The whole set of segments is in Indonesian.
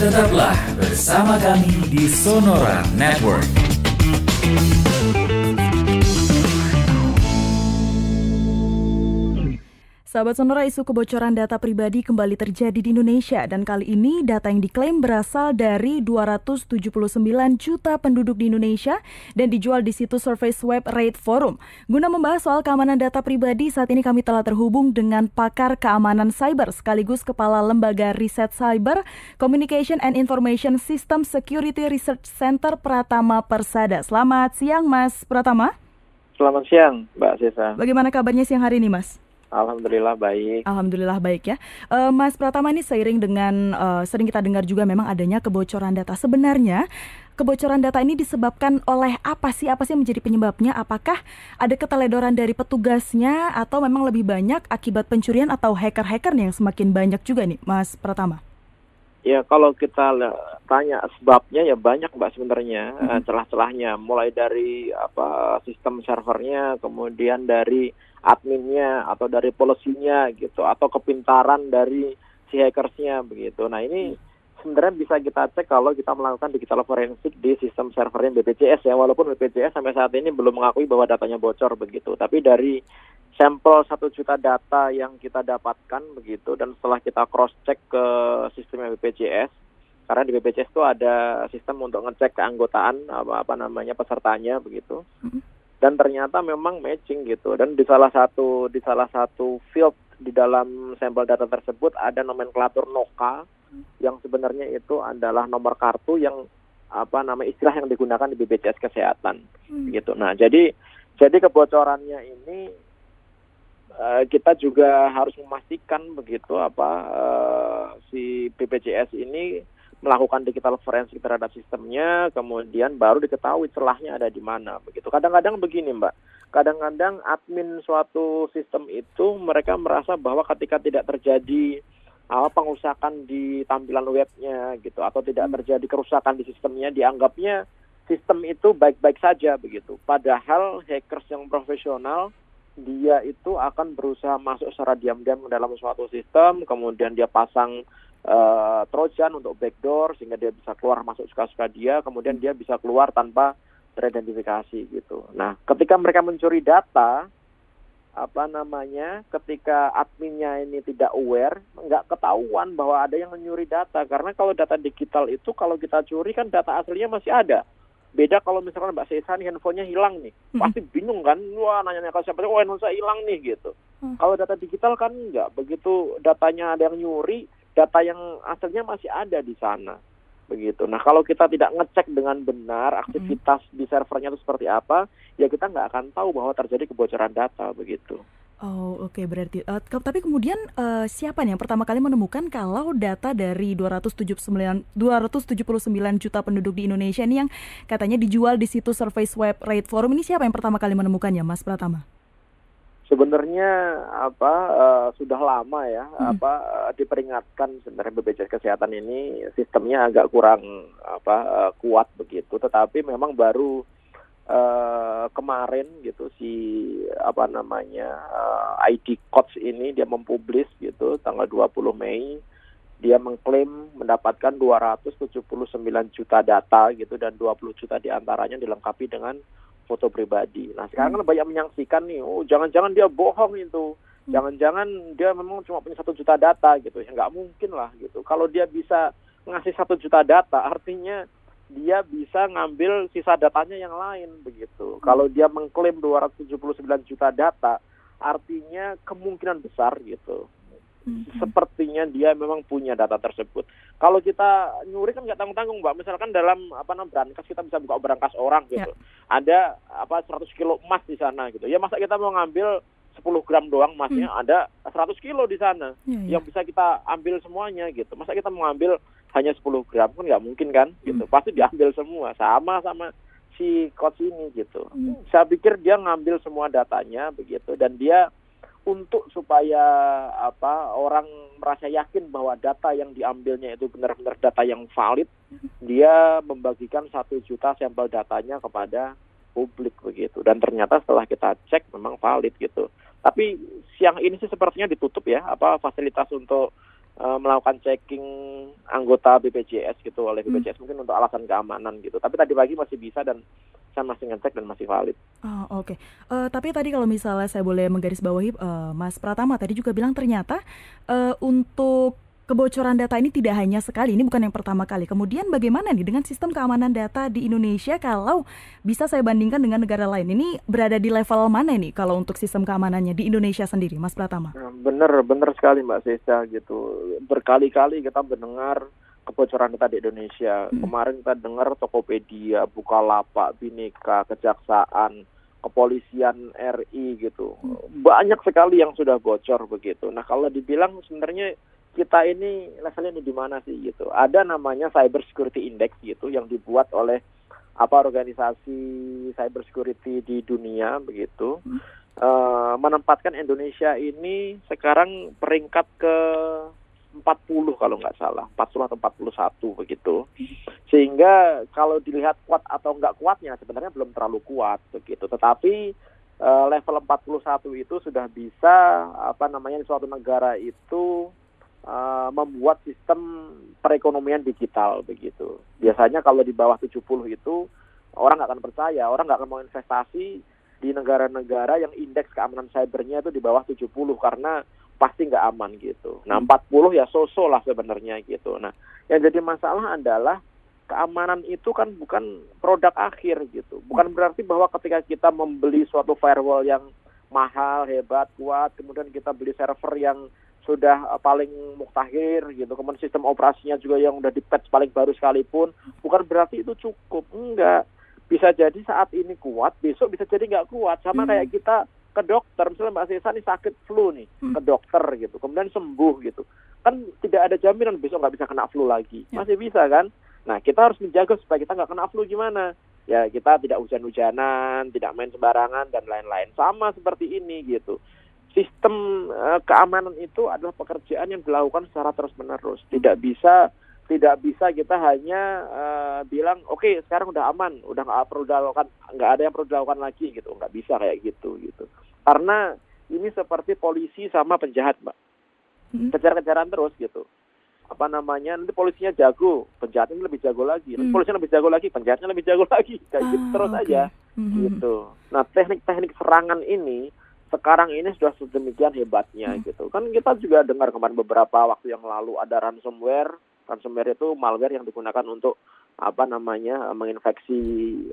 Tetaplah bersama kami di Sonora Network. Sahabat Sonora, isu kebocoran data pribadi kembali terjadi di Indonesia dan kali ini data yang diklaim berasal dari 279 juta penduduk di Indonesia dan dijual di situs Surface Web Rate Forum. Guna membahas soal keamanan data pribadi, saat ini kami telah terhubung dengan pakar keamanan cyber sekaligus Kepala Lembaga Riset Cyber Communication and Information System Security Research Center Pratama Persada. Selamat siang Mas Pratama. Selamat siang Mbak Sisa. Bagaimana kabarnya siang hari ini Mas? Alhamdulillah baik. Alhamdulillah baik ya. Uh, Mas Pratama ini seiring dengan uh, sering kita dengar juga memang adanya kebocoran data. Sebenarnya kebocoran data ini disebabkan oleh apa sih? Apa sih yang menjadi penyebabnya? Apakah ada keteledoran dari petugasnya atau memang lebih banyak akibat pencurian atau hacker-hacker yang semakin banyak juga nih, Mas Pratama? Ya kalau kita tanya sebabnya ya banyak mbak sebenarnya hmm. celah-celahnya mulai dari apa sistem servernya kemudian dari adminnya atau dari polisinya gitu atau kepintaran dari si hackersnya begitu. Nah ini sebenarnya bisa kita cek kalau kita melakukan digital forensik di sistem servernya BPJS ya walaupun BPJS sampai saat ini belum mengakui bahwa datanya bocor begitu. Tapi dari sampel satu juta data yang kita dapatkan begitu dan setelah kita cross check ke sistemnya BPJS karena di BPJS itu ada sistem untuk ngecek keanggotaan apa apa namanya pesertanya begitu. Mm-hmm dan ternyata memang matching gitu dan di salah satu di salah satu field di dalam sampel data tersebut ada nomenklatur NOKA yang sebenarnya itu adalah nomor kartu yang apa nama istilah yang digunakan di BPJS kesehatan hmm. gitu nah jadi jadi kebocorannya ini uh, kita juga harus memastikan begitu apa uh, si BPJS ini melakukan digital forensik terhadap sistemnya, kemudian baru diketahui celahnya ada di mana. Begitu. Kadang-kadang begini, Mbak. Kadang-kadang admin suatu sistem itu mereka merasa bahwa ketika tidak terjadi apa pengusakan di tampilan webnya gitu atau tidak hmm. terjadi kerusakan di sistemnya dianggapnya sistem itu baik-baik saja begitu. Padahal hackers yang profesional dia itu akan berusaha masuk secara diam-diam ke dalam suatu sistem, kemudian dia pasang uh, Trojan untuk backdoor sehingga dia bisa keluar masuk suka-suka dia, kemudian dia bisa keluar tanpa teridentifikasi gitu. Nah, ketika mereka mencuri data, apa namanya, ketika adminnya ini tidak aware, nggak ketahuan bahwa ada yang mencuri data. Karena kalau data digital itu kalau kita curi kan data aslinya masih ada. Beda kalau misalkan Mbak Sesa nih handphonenya hilang nih, hmm. pasti bingung kan, wah nanya-nanya ke siapa, oh handphone saya hilang nih gitu. Hmm. Kalau data digital kan nggak, begitu datanya ada yang nyuri, data yang aslinya masih ada di sana begitu. Nah kalau kita tidak ngecek dengan benar aktivitas mm. di servernya itu seperti apa, ya kita nggak akan tahu bahwa terjadi kebocoran data begitu. Oh oke okay, berarti. Uh, ke tapi kemudian uh, siapa nih yang pertama kali menemukan kalau data dari 279 279 juta penduduk di Indonesia ini yang katanya dijual di situs Surface Web Rate Forum ini siapa yang pertama kali menemukannya, Mas Pratama? Sebenarnya apa uh, sudah lama ya hmm. apa uh, diperingatkan sebenarnya BPJS kesehatan ini sistemnya agak kurang apa uh, kuat begitu tetapi memang baru uh, kemarin gitu si apa namanya uh, ID codes ini dia mempublis gitu tanggal 20 Mei dia mengklaim mendapatkan 279 juta data gitu dan 20 juta di antaranya dilengkapi dengan foto pribadi. Nah sekarang kan banyak menyaksikan nih, oh jangan-jangan dia bohong itu, hmm. jangan-jangan dia memang cuma punya satu juta data gitu, ya nggak mungkin lah gitu. Kalau dia bisa ngasih satu juta data, artinya dia bisa ngambil sisa datanya yang lain begitu. Hmm. Kalau dia mengklaim 279 juta data, artinya kemungkinan besar gitu hmm. sepertinya dia memang punya data tersebut. Kalau kita nyuri kan nggak tanggung-tanggung, Mbak. Misalkan dalam apa namanya brankas kita bisa buka brankas orang gitu. Ya. Ada apa 100 kilo emas di sana gitu. Ya masa kita mau ngambil 10 gram doang emasnya, hmm. ada 100 kilo di sana ya. yang bisa kita ambil semuanya gitu. Masa kita mau ngambil hanya 10 gram kan nggak mungkin kan gitu. Hmm. Pasti diambil semua sama sama si coach ini gitu. Hmm. Saya pikir dia ngambil semua datanya begitu dan dia untuk supaya apa orang merasa yakin bahwa data yang diambilnya itu benar-benar data yang valid, dia membagikan satu juta sampel datanya kepada publik begitu. Dan ternyata setelah kita cek memang valid gitu. Tapi siang ini sih sepertinya ditutup ya apa fasilitas untuk uh, melakukan checking anggota BPJS gitu oleh BPJS hmm. mungkin untuk alasan keamanan gitu. Tapi tadi pagi masih bisa dan saya masih ngecek dan masih valid. Oh, oke. Okay. Uh, tapi tadi kalau misalnya saya boleh menggarisbawahi uh, Mas Pratama tadi juga bilang ternyata uh, untuk kebocoran data ini tidak hanya sekali, ini bukan yang pertama kali. Kemudian bagaimana nih dengan sistem keamanan data di Indonesia kalau bisa saya bandingkan dengan negara lain? Ini berada di level mana nih kalau untuk sistem keamanannya di Indonesia sendiri, Mas Pratama? Ya, bener, bener sekali Mbak Sesa gitu. Berkali-kali kita mendengar kebocoran data di Indonesia. Hmm. Kemarin kita dengar Tokopedia, Bukalapak, Bineka, Kejaksaan, kepolisian RI gitu. Hmm. Banyak sekali yang sudah bocor begitu. Nah, kalau dibilang sebenarnya kita ini levelnya di mana sih gitu. Ada namanya Cyber Security Index gitu yang dibuat oleh apa organisasi cyber security di dunia begitu. Hmm. Uh, menempatkan Indonesia ini sekarang peringkat ke 40 kalau nggak salah, 40 atau 41 begitu. Sehingga kalau dilihat kuat atau nggak kuatnya sebenarnya belum terlalu kuat begitu. Tetapi uh, level 41 itu sudah bisa apa namanya di suatu negara itu uh, membuat sistem perekonomian digital begitu. Biasanya kalau di bawah 70 itu orang nggak akan percaya, orang nggak akan mau investasi di negara-negara yang indeks keamanan cybernya itu di bawah 70 karena pasti nggak aman gitu. Nah 40 ya so-so lah sebenarnya gitu. Nah yang jadi masalah adalah keamanan itu kan bukan produk akhir gitu. Bukan berarti bahwa ketika kita membeli suatu firewall yang mahal, hebat, kuat, kemudian kita beli server yang sudah uh, paling muktahir gitu kemudian sistem operasinya juga yang udah di patch paling baru sekalipun bukan berarti itu cukup enggak bisa jadi saat ini kuat besok bisa jadi nggak kuat sama hmm. kayak kita ke dokter misalnya mbak Sesa nih sakit flu nih hmm. ke dokter gitu kemudian sembuh gitu. Kan tidak ada jaminan besok nggak bisa kena flu lagi. Ya. masih bisa kan? Nah kita harus menjaga supaya kita nggak kena flu gimana? Ya kita tidak hujan-hujanan tidak main sembarangan dan lain-lain. Sama seperti ini gitu. Sistem uh, keamanan itu adalah pekerjaan yang dilakukan secara terus menerus tidak bisa tidak bisa kita hanya uh, bilang oke okay, sekarang udah aman udah nggak perlu dilakukan nggak ada yang perlu dilakukan lagi gitu nggak bisa kayak gitu gitu karena ini seperti polisi sama penjahat mbak hmm. kejar-kejaran terus gitu apa namanya nanti polisinya jago penjahatnya lebih jago lagi nanti hmm. polisinya lebih jago lagi penjahatnya lebih jago lagi kayak gitu ah, terus okay. aja hmm. gitu nah teknik-teknik serangan ini sekarang ini sudah sedemikian hebatnya hmm. gitu. Kan kita juga dengar kemarin beberapa waktu yang lalu ada ransomware. Ransomware itu malware yang digunakan untuk apa namanya menginfeksi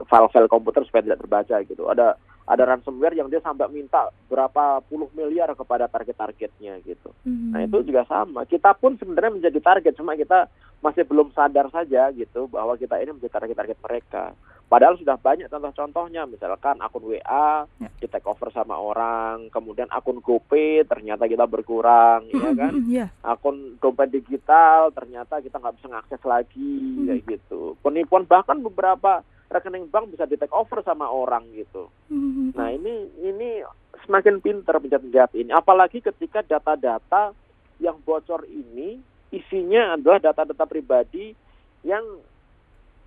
file-file komputer supaya tidak terbaca gitu. Ada ada ransomware yang dia sampai minta berapa puluh miliar kepada target-targetnya gitu. Hmm. Nah itu juga sama. Kita pun sebenarnya menjadi target, cuma kita masih belum sadar saja gitu bahwa kita ini menjadi target-target mereka. Padahal sudah banyak contoh-contohnya, misalkan akun WA ya. di take over sama orang, kemudian akun GoPay ternyata kita berkurang, ya kan? Yeah. Akun dompet digital ternyata kita nggak bisa ngakses lagi, kayak gitu. Penipuan bahkan beberapa rekening bank bisa di take over sama orang gitu. Nah ini ini semakin pinter penjahat-penjahat ini, apalagi ketika data-data yang bocor ini isinya adalah data-data pribadi yang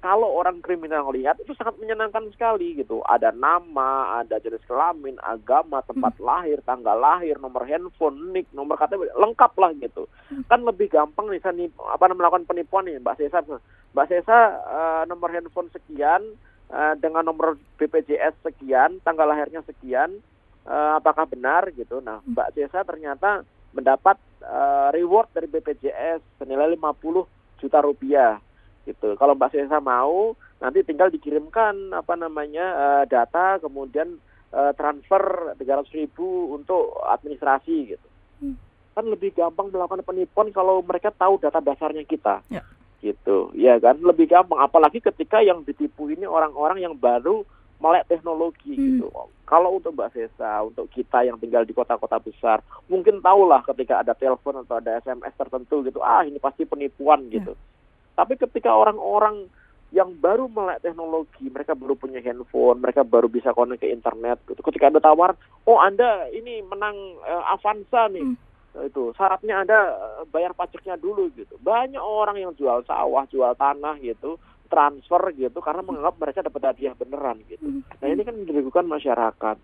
kalau orang kriminal lihat itu sangat menyenangkan sekali gitu. Ada nama, ada jenis kelamin, agama, tempat hmm. lahir, tanggal lahir, nomor handphone, nick, nomor KTP, lengkap lah gitu. Hmm. Kan lebih gampang nih nih apa melakukan penipuan nih Mbak Sesa. Mbak Sesa uh, nomor handphone sekian uh, dengan nomor BPJS sekian, tanggal lahirnya sekian, uh, apakah benar gitu. Nah, hmm. Mbak Sesa ternyata mendapat uh, reward dari BPJS senilai 50 juta rupiah gitu. Kalau Mbak Sesa mau, nanti tinggal dikirimkan apa namanya uh, data, kemudian uh, transfer 300 ribu untuk administrasi gitu. Hmm. Kan lebih gampang melakukan penipuan kalau mereka tahu data dasarnya kita. Ya. Gitu, ya kan lebih gampang. Apalagi ketika yang ditipu ini orang-orang yang baru melek teknologi hmm. gitu. Kalau untuk Mbak Sesa, untuk kita yang tinggal di kota-kota besar, mungkin tahulah ketika ada telepon atau ada SMS tertentu gitu, ah ini pasti penipuan gitu. Ya. Tapi ketika orang-orang yang baru melek teknologi, mereka baru punya handphone, mereka baru bisa connect ke internet gitu. Ketika ada tawaran, oh Anda ini menang uh, Avanza nih. Hmm. Nah, itu syaratnya Anda eh, bayar pajaknya dulu gitu. Banyak orang yang jual sawah, jual tanah gitu, transfer gitu karena menganggap mereka dapat hadiah beneran gitu. Hmm. Nah, ini kan diragukan masyarakat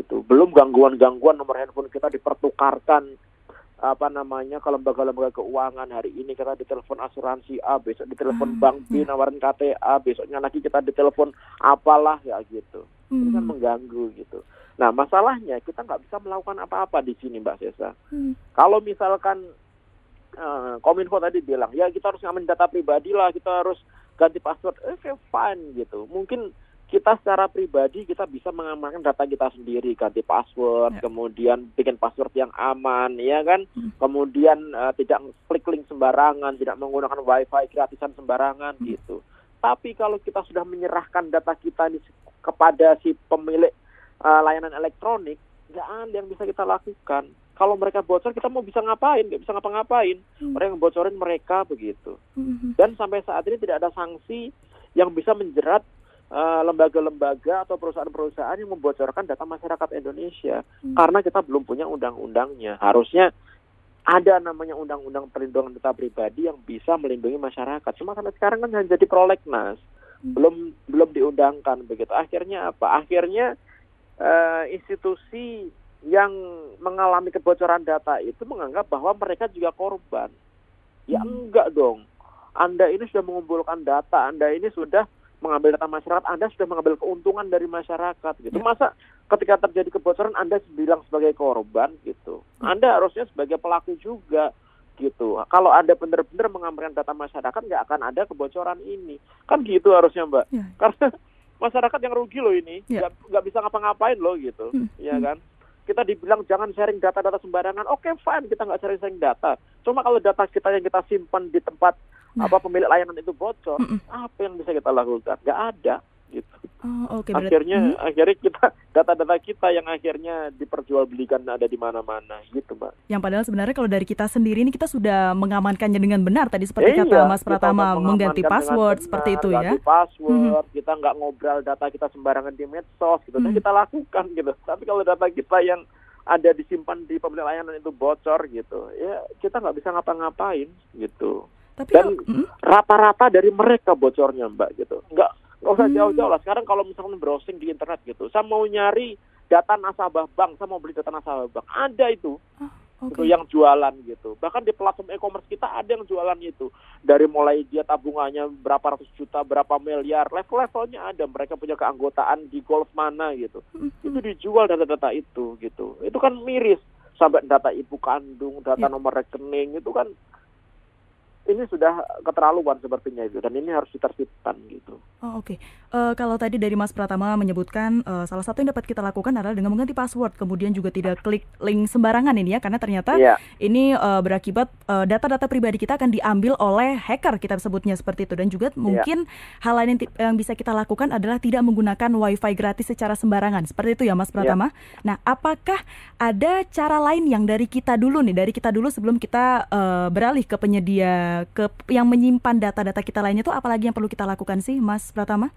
gitu. Belum gangguan-gangguan nomor handphone kita dipertukarkan apa namanya ke lembaga-lembaga keuangan hari ini kita ditelepon asuransi A besok ditelepon Ah, bank B nawarin KTA besoknya lagi kita ditelepon apalah ya gitu. Ini kan Hmm. mengganggu gitu. Nah masalahnya kita nggak bisa melakukan apa-apa di sini mbak Sesa. Hmm. kalau misalkan eh, kominfo tadi bilang ya kita harus ngamen data pribadi lah kita harus ganti password. Oke fine gitu. Mungkin kita secara pribadi kita bisa mengamankan data kita sendiri ganti password Ya. kemudian bikin password yang aman ya kan Hmm. kemudian eh, tidak klik link sembarangan tidak menggunakan wifi gratisan sembarangan Hmm. gitu tapi kalau kita sudah menyerahkan data kita ini kepada si pemilik eh, layanan elektronik nggak ada yang bisa kita lakukan kalau mereka bocor kita mau bisa ngapain nggak bisa ngapa-ngapain Hmm. orang yang bocorin mereka begitu Hmm. dan sampai saat ini tidak ada sanksi yang bisa menjerat eh, lembaga-lembaga atau perusahaan-perusahaan yang membocorkan data masyarakat Indonesia. Hmm. karena kita belum punya undang-undangnya. Harusnya ada namanya undang-undang perlindungan data pribadi yang bisa melindungi masyarakat. Cuma sampai sekarang kan hanya jadi prolegnas. Hmm. belum belum diundangkan begitu. Akhirnya apa? Akhirnya eh, institusi yang mengalami kebocoran data itu menganggap bahwa mereka juga korban. Ya Hmm. enggak dong. Anda ini sudah mengumpulkan data. Anda ini sudah mengambil data masyarakat Anda sudah mengambil keuntungan dari masyarakat gitu Ya. masa ketika terjadi kebocoran Anda bilang sebagai korban gitu Ya. Anda harusnya sebagai pelaku juga gitu kalau Anda benar-benar mengambilkan data masyarakat nggak akan ada kebocoran ini kan gitu harusnya Mbak Ya. karena masyarakat yang rugi loh ini Ya. nggak nggak bisa ngapa-ngapain loh gitu Hmm, ya hmm. kan kita dibilang jangan sharing data-data sembarangan oke fine kita nggak sharing-sharing data cuma kalau data kita yang kita simpan di tempat Nah. apa pemilik layanan itu bocor Mm-mm. apa yang bisa kita lakukan nggak ada gitu. Oh, oke berarti- akhirnya Hmm. akhirnya kita data-data kita yang akhirnya diperjualbelikan ada di mana-mana gitu mbak. Yang padahal sebenarnya kalau dari kita sendiri ini kita sudah mengamankannya dengan benar tadi seperti Iya, kata Mas kita Pratama mengganti password dengan seperti benar, itu ya. ganti password kita nggak ngobrol data kita sembarangan di medsos gitu. Dan Hmm. kita lakukan gitu. Tapi kalau data kita yang ada disimpan di pemilik layanan itu bocor gitu ya kita nggak bisa ngapa-ngapain gitu. Tapi Dan- mm, rata-rata dari mereka bocornya mbak gitu. Nggak nggak usah Hmm. jauh-jauh lah. Sekarang kalau misalkan browsing di internet gitu saya mau nyari data nasabah bank saya mau beli data nasabah bank. Ada itu. Oke. itu yang jualan gitu. Bahkan di platform e-commerce kita ada yang jualan itu. Dari mulai dia tabungannya berapa ratus juta berapa miliar level-levelnya ada. Mereka punya keanggotaan di golf mana gitu. Mm, itu dijual data-data itu gitu. Itu kan miris. Sampai data ibu kandung data Ya. nomor rekening itu kan ini sudah keterlaluan sepertinya itu dan ini harus ditertibkan gitu Oh, oke. Eh, kalau tadi dari Mas Pratama menyebutkan eh, salah satu yang dapat kita lakukan adalah dengan mengganti password, kemudian juga tidak klik link sembarangan ini ya, karena ternyata Iya. ini eh, berakibat data-data pribadi kita akan diambil oleh hacker kita sebutnya seperti itu dan juga mungkin hal lain yang, yang bisa kita lakukan adalah tidak menggunakan wifi gratis secara sembarangan seperti itu ya Mas Pratama. Nah, apakah ada cara lain yang dari kita dulu nih, dari kita dulu sebelum kita eh, beralih ke penyedia ke yang menyimpan data-data kita lainnya itu apalagi yang perlu kita lakukan sih Mas Pratama?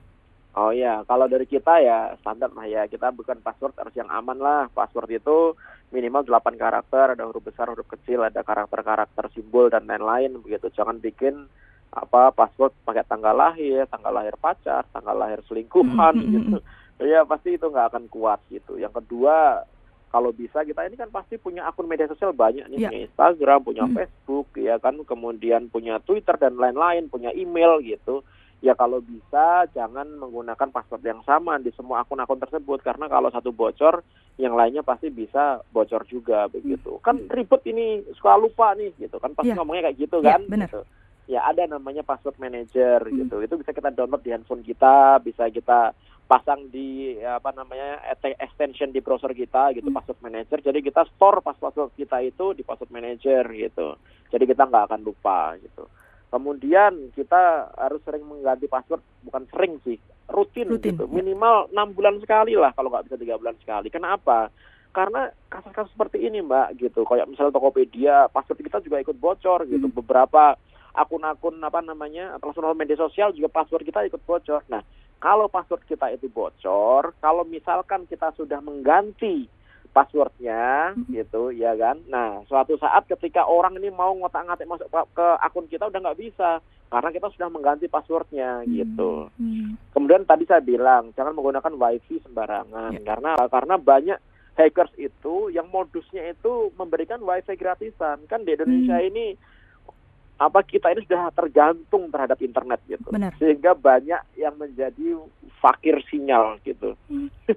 Oh ya, kalau dari kita ya standar lah ya. Kita bukan password harus yang aman lah. Password itu minimal 8 karakter, ada huruf besar, huruf kecil, ada karakter-karakter simbol dan lain-lain begitu. Jangan bikin apa password pakai tanggal lahir, tanggal lahir pacar, tanggal lahir selingkuhan Mm, mm, mm, gitu. Ya pasti itu nggak akan kuat gitu. Yang kedua, kalau bisa kita ini kan pasti punya akun media sosial banyak nih, Ya. punya Instagram, punya Mm. Facebook, ya kan, kemudian punya Twitter dan lain-lain, punya email gitu ya kalau bisa jangan menggunakan password yang sama di semua akun-akun tersebut karena kalau satu bocor yang lainnya pasti bisa bocor juga begitu kan ribet ini suka lupa nih gitu kan pasti Iya. ngomongnya kayak gitu Iya, kan benar. gitu. Ya ada namanya password manager Hmm. gitu. Itu bisa kita download di handphone kita bisa kita pasang di apa namanya extension di browser kita gitu Hmm. password manager. Jadi kita store password kita itu di password manager gitu. Jadi kita nggak akan lupa gitu. Kemudian kita harus sering mengganti password bukan sering sih rutin, Rutin, gitu. ya. minimal enam bulan sekali lah kalau nggak bisa tiga bulan sekali. Kenapa? Karena kasus-kasus seperti ini mbak gitu. Kayak misalnya Tokopedia password kita juga ikut bocor gitu. Hmm. beberapa akun-akun apa namanya personal media sosial juga password kita ikut bocor nah kalau password kita itu bocor kalau misalkan kita sudah mengganti passwordnya Mhm. gitu ya kan nah suatu saat ketika orang ini mau ngotak-ngatik masuk ke, akun kita udah nggak bisa karena kita sudah mengganti passwordnya gitu Hmm. kemudian tadi saya bilang jangan menggunakan wifi sembarangan Ya. karena karena banyak hackers itu yang modusnya itu memberikan wifi gratisan kan di Indonesia Hmm. ini apa kita ini sudah tergantung terhadap internet gitu. Benar. sehingga banyak yang menjadi fakir sinyal gitu. Hmm.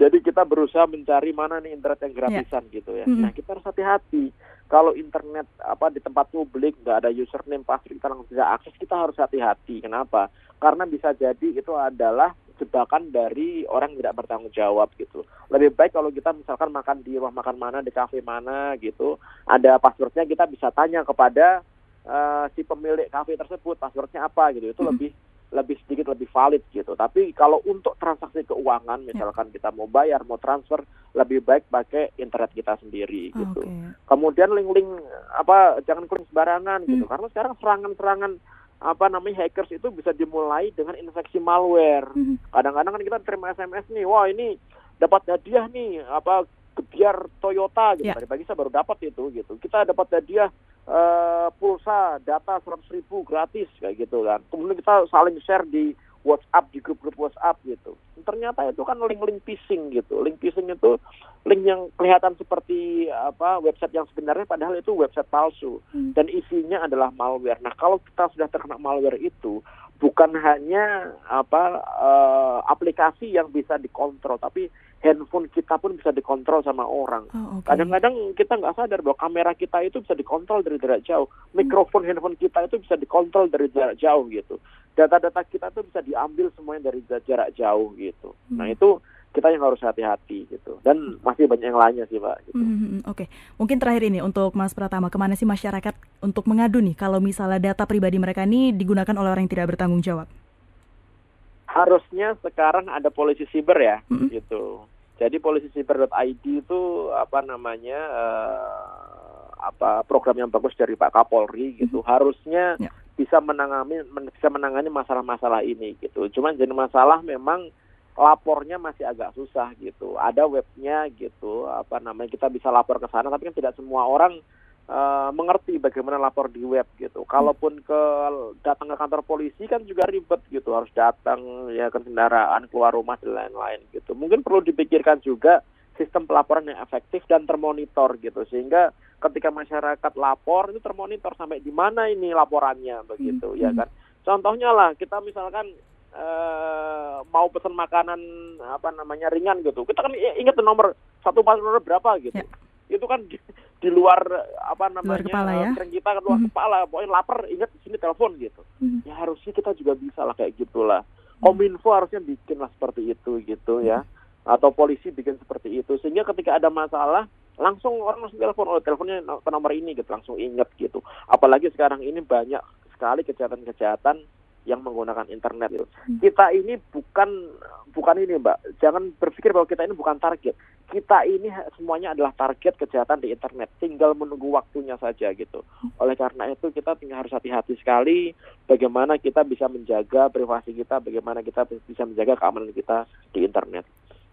jadi kita berusaha mencari mana nih internet yang gratisan gitu ya. Mm-mm. nah kita harus hati-hati. Kalau internet apa di tempat publik nggak ada username password kita langsung bisa akses kita harus hati-hati. Kenapa? Karena bisa jadi itu adalah jebakan dari orang yang tidak bertanggung jawab gitu. Lebih baik kalau kita misalkan makan di rumah makan mana di kafe mana gitu ada passwordnya kita bisa tanya kepada eh, si pemilik kafe tersebut passwordnya apa gitu itu Mhm. lebih lebih sedikit lebih valid gitu tapi kalau untuk transaksi keuangan Ya. misalkan kita mau bayar mau transfer lebih baik pakai internet kita sendiri gitu Oke. kemudian link-link apa jangan klik sembarangan gitu Hmm. karena sekarang serangan-serangan apa namanya hackers itu bisa dimulai dengan infeksi malware Mhm. kadang-kadang kan kita terima SMS nih wah ini dapat hadiah nih apa gebiar Toyota gitu Ya. tadi pagi saya baru dapat itu gitu kita dapat hadiah eh, pulsa data 100 ribu gratis kayak gitu kan kemudian kita saling share di WhatsApp di grup-grup WhatsApp gitu ternyata itu kan link-link phishing gitu link phishing itu link yang kelihatan seperti apa website yang sebenarnya padahal itu website palsu Hmm. dan isinya adalah malware. Nah, kalau kita sudah terkena malware itu bukan hanya apa eh, aplikasi yang bisa dikontrol, tapi handphone kita pun bisa dikontrol sama orang. Oh, oke. Kadang-kadang kita nggak sadar bahwa kamera kita itu bisa dikontrol dari jarak jauh, mikrofon handphone kita itu bisa dikontrol dari jarak jauh gitu. Data-data kita itu bisa diambil semuanya dari jarak jauh gitu. Nah Hmm. itu kita yang harus hati-hati gitu. Dan masih banyak yang lainnya sih pak. Gitu. Mhm, Oke, mungkin terakhir ini untuk Mas Pratama, ke mana sih masyarakat untuk mengadu nih kalau misalnya data pribadi mereka ini digunakan oleh orang yang tidak bertanggung jawab? harusnya sekarang ada polisi siber ya Mm-mm. gitu jadi polisi siber.id itu apa namanya eh, apa program yang bagus dari Pak Kapolri gitu. Harusnya Ya. bisa menangani men- bisa menangani masalah-masalah ini gitu. Cuman jadi masalah memang lapornya masih agak susah gitu. Ada webnya gitu apa namanya kita bisa lapor ke sana tapi kan tidak semua orang eh, mengerti bagaimana lapor di web gitu. Kalaupun ke datang ke kantor polisi kan juga ribet gitu, harus datang ya ke kendaraan keluar rumah dan lain-lain gitu. Mungkin perlu dipikirkan juga sistem pelaporan yang efektif dan termonitor gitu sehingga ketika masyarakat lapor itu termonitor sampai di mana ini laporannya begitu Hmm, ya hmm. kan. Contohnya lah kita misalkan eh, mau pesan makanan apa namanya ringan gitu. Kita kan ingat nomor satu nomor berapa gitu. Ya. Itu kan di, di luar apa namanya kepala ya. eh, kita kan luar Mhm. kepala. Pokoknya lapar ingat di sini telepon gitu. Mhm. Ya harusnya kita juga bisa lah kayak gitulah. Kominfo harusnya bikin lah seperti itu gitu ya. Atau polisi bikin seperti itu sehingga ketika ada masalah langsung orang langsung telepon oh teleponnya ke nomor ini gitu langsung inget gitu. Apalagi sekarang ini banyak sekali kejahatan-kejahatan yang menggunakan internet gitu. Hmm. Kita ini bukan bukan ini Mbak. Jangan berpikir bahwa kita ini bukan target. Kita ini semuanya adalah target kejahatan di internet. Tinggal menunggu waktunya saja gitu. Oleh karena itu kita tinggal harus hati-hati sekali bagaimana kita bisa menjaga privasi kita, bagaimana kita bisa menjaga keamanan kita di internet.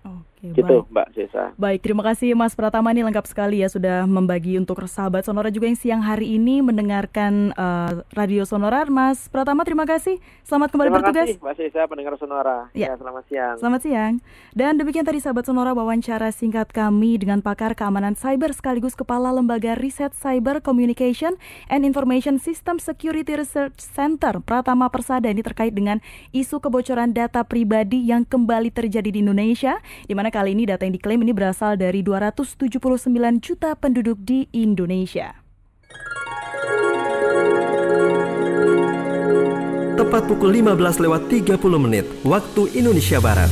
Oke, Gitu baik. Mbak Sesa. Baik, terima kasih Mas Pratama ini lengkap sekali ya sudah membagi untuk sahabat Sonora juga yang siang hari ini mendengarkan eh, Radio Sonora. Mas Pratama terima kasih. Selamat kembali Terima bertugas. kasih Mbak Sesa pendengar Sonora. Ya. Ya, selamat siang. Selamat siang. Dan demikian tadi sahabat Sonora wawancara singkat kami dengan pakar keamanan cyber sekaligus Kepala Lembaga Riset Cyber Communication and Information System Security Research Center Pratama Persada ini terkait dengan isu kebocoran data pribadi yang kembali terjadi di Indonesia di mana kali ini data yang diklaim ini berasal dari 279 juta penduduk di Indonesia. Tepat pukul 15 lewat 30 menit waktu Indonesia Barat.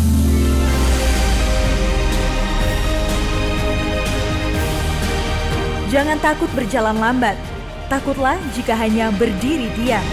Jangan takut berjalan lambat. Takutlah jika hanya berdiri diam.